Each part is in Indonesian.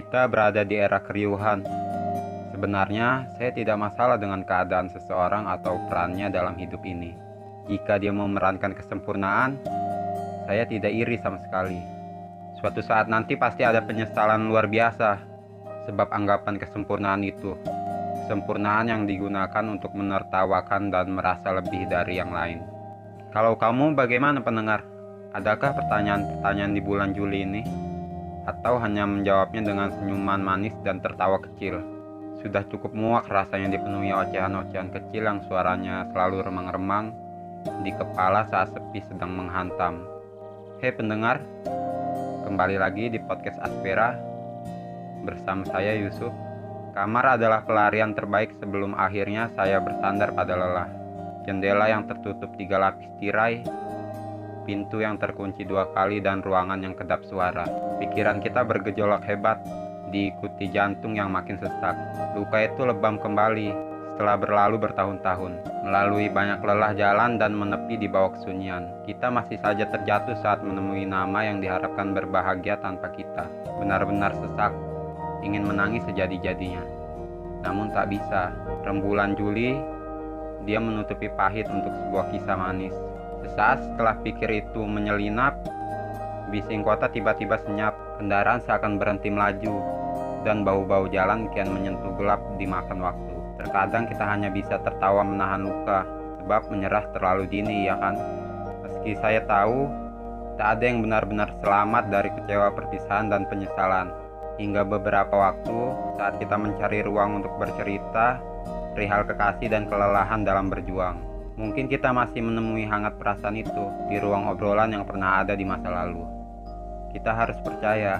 Kita berada di era keriuhan. Sebenarnya, saya tidak masalah dengan keadaan seseorang atau perannya dalam hidup ini. Jika dia memerankan kesempurnaan, saya tidak iri sama sekali. Suatu saat nanti pasti ada penyesalan luar biasa, sebab anggapan kesempurnaan itu kesempurnaan yang digunakan untuk menertawakan dan merasa lebih dari yang lain. Kalau kamu bagaimana pendengar? Adakah pertanyaan-pertanyaan di bulan Juli ini? Atau hanya menjawabnya dengan senyuman manis dan tertawa kecil? Sudah cukup muak rasanya dipenuhi ocehan-ocehan kecil yang suaranya selalu remang-remang di kepala saat sepi sedang menghantam. Hei pendengar, kembali lagi di podcast Aspera bersama saya Yusuf. Kamar adalah pelarian terbaik sebelum akhirnya saya bersandar pada lelah. Jendela yang tertutup tiga lapis tirai pintu yang terkunci dua kali dan ruangan yang kedap suara. Pikiran kita bergejolak hebat, diikuti jantung yang makin sesak. Luka itu lebam kembali setelah berlalu bertahun-tahun. Melalui banyak lelah jalan dan menepi di bawah kesunyian, kita masih saja terjatuh saat menemui nama yang diharapkan berbahagia tanpa kita. Benar-benar sesak, ingin menangis sejadi-jadinya. Namun tak bisa, rembulan Juli, dia menutupi pahit untuk sebuah kisah manis. Sesaat setelah pikir itu menyelinap, bising kota tiba-tiba senyap, kendaraan seakan berhenti melaju, dan bau-bau jalan kian menyentuh gelap dimakan waktu. Terkadang kita hanya bisa tertawa menahan luka, sebab menyerah terlalu dini, ya kan? Meski saya tahu, tak ada yang benar-benar selamat dari kecewa perpisahan dan penyesalan. Hingga beberapa waktu, saat kita mencari ruang untuk bercerita, perihal kekasih dan kelelahan dalam berjuang. Mungkin kita masih menemui hangat perasaan itu di ruang obrolan yang pernah ada di masa lalu. Kita harus percaya,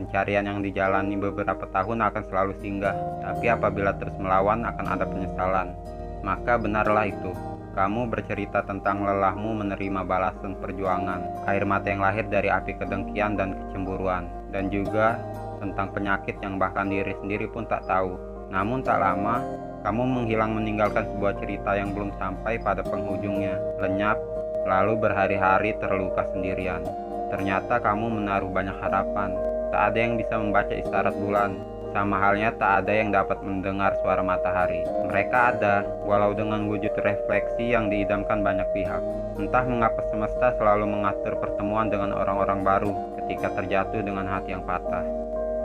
pencarian yang dijalani beberapa tahun akan selalu singgah, tapi apabila terus melawan akan ada penyesalan. Maka benarlah itu, kamu bercerita tentang lelahmu menerima balasan perjuangan, air mata yang lahir dari api kedengkian dan kecemburuan, dan juga tentang penyakit yang bahkan diri sendiri pun tak tahu. Namun tak lama, kamu menghilang meninggalkan sebuah cerita yang belum sampai pada penghujungnya, lenyap, lalu berhari-hari terluka sendirian. Ternyata kamu menaruh banyak harapan. Tak ada yang bisa membaca isyarat bulan, sama halnya tak ada yang dapat mendengar suara matahari. Mereka ada, walau dengan wujud refleksi yang diidamkan banyak pihak. Entah mengapa semesta selalu mengatur pertemuan dengan orang-orang baru ketika terjatuh dengan hati yang patah.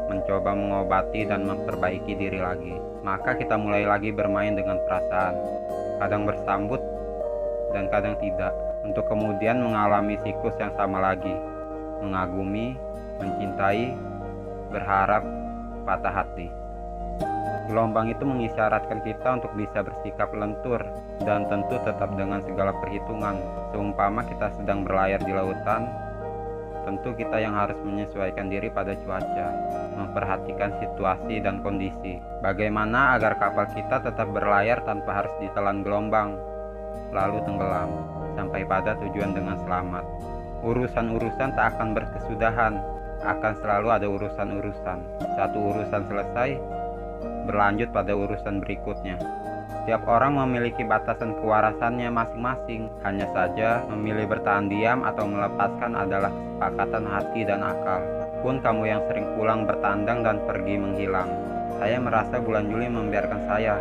Mencoba mengobati dan memperbaiki diri lagi maka kita mulai lagi bermain dengan perasaan, kadang bersambut dan kadang tidak, untuk kemudian mengalami siklus yang sama lagi, mengagumi, mencintai, berharap, patah hati. Gelombang itu mengisyaratkan kita untuk bisa bersikap lentur dan tentu tetap dengan segala perhitungan. Seumpama kita sedang berlayar di lautan, tentu kita yang harus menyesuaikan diri pada cuaca, memperhatikan situasi dan kondisi. Bagaimana agar kapal kita tetap berlayar tanpa harus ditelan gelombang, lalu tenggelam, sampai pada tujuan dengan selamat. Urusan-urusan tak akan berkesudahan, akan selalu ada urusan-urusan. Satu urusan selesai, berlanjut pada urusan berikutnya. Setiap orang memiliki batasan kewarasannya masing-masing. Hanya saja memilih bertahan diam atau melepaskan adalah kesepakatan hati dan akal. Pun kamu yang sering pulang bertandang dan pergi menghilang. Saya merasa bulan Juli membiarkan saya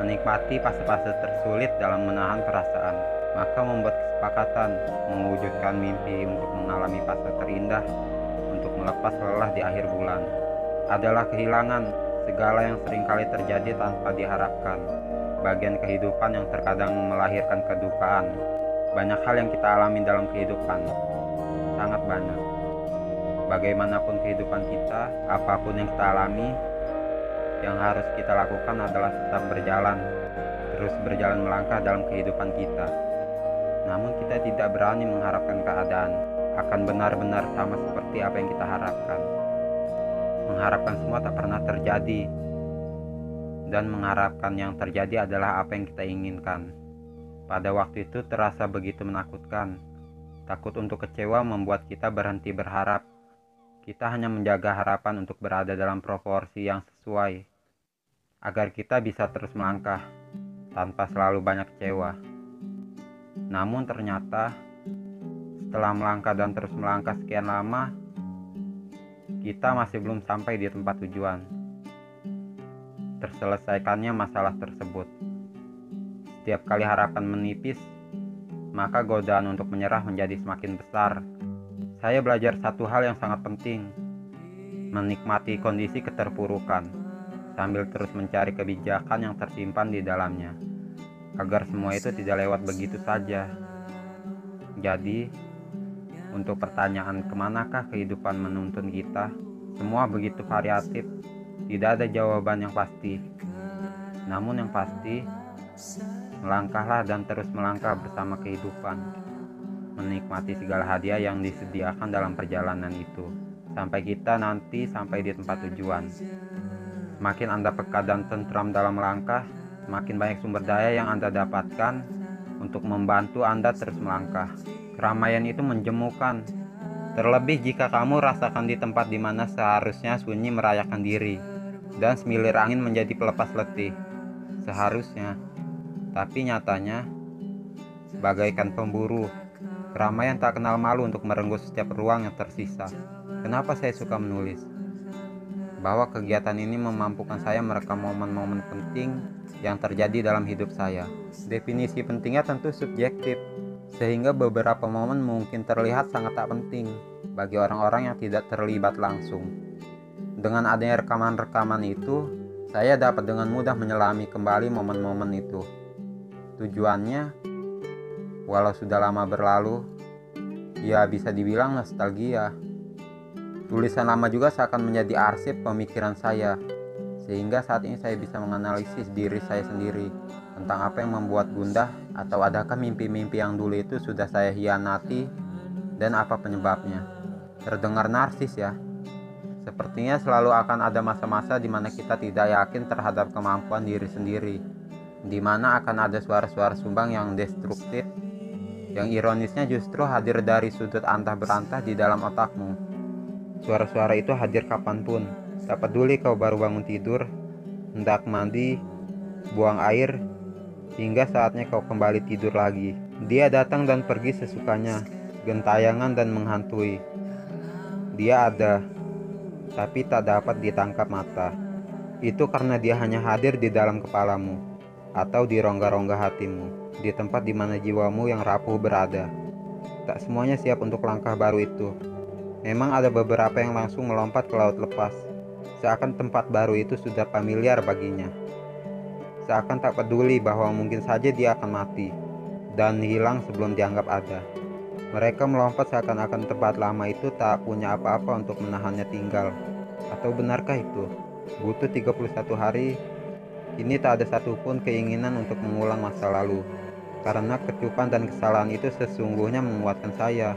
menikmati fase-fase tersulit dalam menahan perasaan. Maka membuat kesepakatan mewujudkan mimpi untuk mengalami fase terindah untuk melepas lelah di akhir bulan. Adalah kehilangan segala yang sering kali terjadi tanpa diharapkan bagian kehidupan yang terkadang melahirkan kedukaan. Banyak hal yang kita alami dalam kehidupan, sangat banyak. Bagaimanapun kehidupan kita, apa pun yang kita alami, yang harus kita lakukan adalah tetap berjalan, terus berjalan melangkah dalam kehidupan kita. Namun kita tidak berani mengharapkan keadaan akan benar-benar sama seperti apa yang kita harapkan. Mengharapkan semua tak pernah terjadi, dan mengharapkan yang terjadi adalah apa yang kita inginkan. Pada waktu itu terasa begitu menakutkan. Takut untuk kecewa membuat kita berhenti berharap. Kita hanya menjaga harapan untuk berada dalam proporsi yang sesuai, agar kita bisa terus melangkah tanpa selalu banyak kecewa. Namun ternyata setelah melangkah dan terus melangkah sekian lama, kita masih belum sampai di tempat tujuan. Terselesaikannya masalah tersebut. Setiap kali harapan menipis, maka godaan untuk menyerah menjadi semakin besar. Saya belajar satu hal yang sangat penting, menikmati kondisi keterpurukan, sambil terus mencari kebijakan yang tersimpan di dalamnya, agar semua itu tidak lewat begitu saja. Jadi, untuk pertanyaan ke manakah kehidupan menuntun kita, semua begitu variatif, tidak ada jawaban yang pasti. Namun yang pasti, melangkahlah dan terus melangkah bersama kehidupan, menikmati segala hadiah yang disediakan dalam perjalanan itu, sampai kita nanti sampai di tempat tujuan. Semakin Anda peka dan tentram dalam melangkah, semakin banyak sumber daya yang Anda dapatkan untuk membantu Anda terus melangkah. Keramaian itu menjemukan, terlebih jika kamu rasakan di tempat di mana seharusnya sunyi merayakan diri, dan semilir angin menjadi pelepas letih. Seharusnya tapi nyatanya bagaikan pemburu. Keramaian tak kenal malu untuk merenggut setiap ruang yang tersisa. Kenapa saya suka menulis? Bahwa kegiatan ini memampukan saya merekam momen-momen penting yang terjadi dalam hidup saya. Definisi pentingnya tentu subjektif, sehingga beberapa momen mungkin terlihat sangat tak penting bagi orang-orang yang tidak terlibat langsung. Dengan adanya rekaman-rekaman itu, saya dapat dengan mudah menyelami kembali momen-momen itu. Tujuannya, walau sudah lama berlalu, ya bisa dibilang nostalgia. Tulisan lama juga seakan menjadi arsip pemikiran saya, sehingga saat ini saya bisa menganalisis diri saya sendiri tentang apa yang membuat gundah atau adakah mimpi-mimpi yang dulu itu sudah saya hianati dan apa penyebabnya. Terdengar narsis ya. Sepertinya selalu akan ada masa-masa di mana kita tidak yakin terhadap kemampuan diri sendiri di mana akan ada suara-suara sumbang yang destruktif yang ironisnya justru hadir dari sudut antah berantah di dalam otakmu. Suara-suara itu hadir kapan pun, tak peduli kau baru bangun tidur, hendak mandi, buang air, hingga saatnya kau kembali tidur lagi. Dia datang dan pergi sesukanya, gentayangan dan menghantui. Dia ada, tapi tak dapat ditangkap mata. Itu karena dia hanya hadir di dalam kepalamu atau di rongga-rongga hatimu, di tempat di mana jiwamu yang rapuh berada. Tak semuanya siap untuk langkah baru itu. Memang ada beberapa yang langsung melompat ke laut lepas, seakan tempat baru itu sudah familiar baginya. Seakan tak peduli bahwa mungkin saja dia akan mati dan hilang sebelum dianggap ada. Mereka melompat seakan-akan tempat lama itu tak punya apa-apa untuk menahannya tinggal. Atau benarkah itu? Butuh 31 hari Kini tak ada satupun keinginan untuk mengulang masa lalu, karena kecupan dan kesalahan itu sesungguhnya menguatkan saya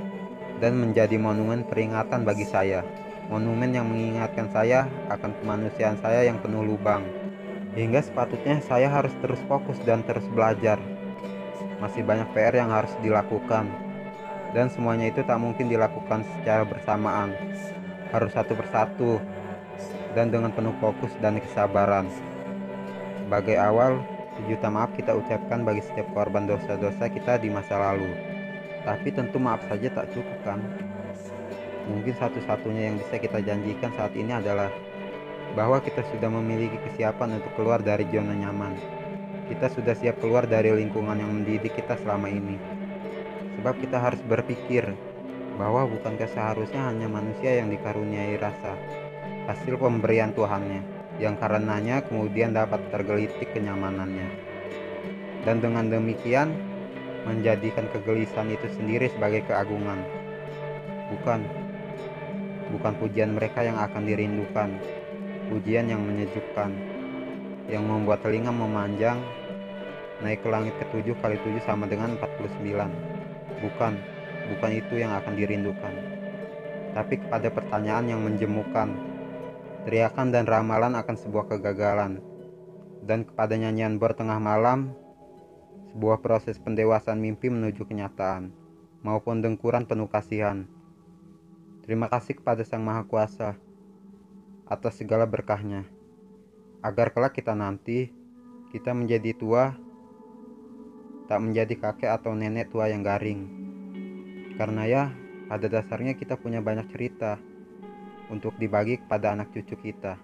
dan menjadi monumen peringatan bagi saya. Monumen yang mengingatkan saya akan kemanusiaan saya yang penuh lubang. Hingga sepatutnya saya harus terus fokus dan terus belajar. Masih banyak PR yang harus dilakukan. Dan semuanya itu tak mungkin dilakukan secara bersamaan. Harus satu persatu dan dengan penuh fokus dan kesabaran. Sebagai awal, sejuta maaf kita ucapkan bagi setiap korban dosa-dosa kita di masa lalu. Tapi tentu maaf saja tak cukup kan? Mungkin satu-satunya yang bisa kita janjikan saat ini adalah bahwa kita sudah memiliki kesiapan untuk keluar dari zona nyaman. Kita sudah siap keluar dari lingkungan yang mendidik kita selama ini. Sebab kita harus berpikir bahwa bukankah seharusnya hanya manusia yang dikaruniai rasa hasil pemberian Tuhannya yang karenanya kemudian dapat tergelitik kenyamanannya. Dan dengan demikian menjadikan kegelisahan itu sendiri sebagai keagungan. Bukan bukan pujian mereka yang akan dirindukan, pujian yang menyejukkan, yang membuat telinga memanjang, naik ke langit ketujuh kali tujuh sama dengan 49. Bukan, bukan itu yang akan dirindukan. Tapi kepada pertanyaan yang menjemukan, teriakan dan ramalan akan sebuah kegagalan, dan kepada nyanyian bertengah malam, sebuah proses pendewasaan mimpi menuju kenyataan, maupun dengkuran penuh kasihan. Terima kasih kepada Sang Maha Kuasa atas segala berkahnya, agar kelak kita nanti, kita menjadi tua, tak menjadi kakek atau nenek tua yang garing. Karena ya, pada dasarnya kita punya banyak cerita, untuk dibagi kepada anak cucu kita.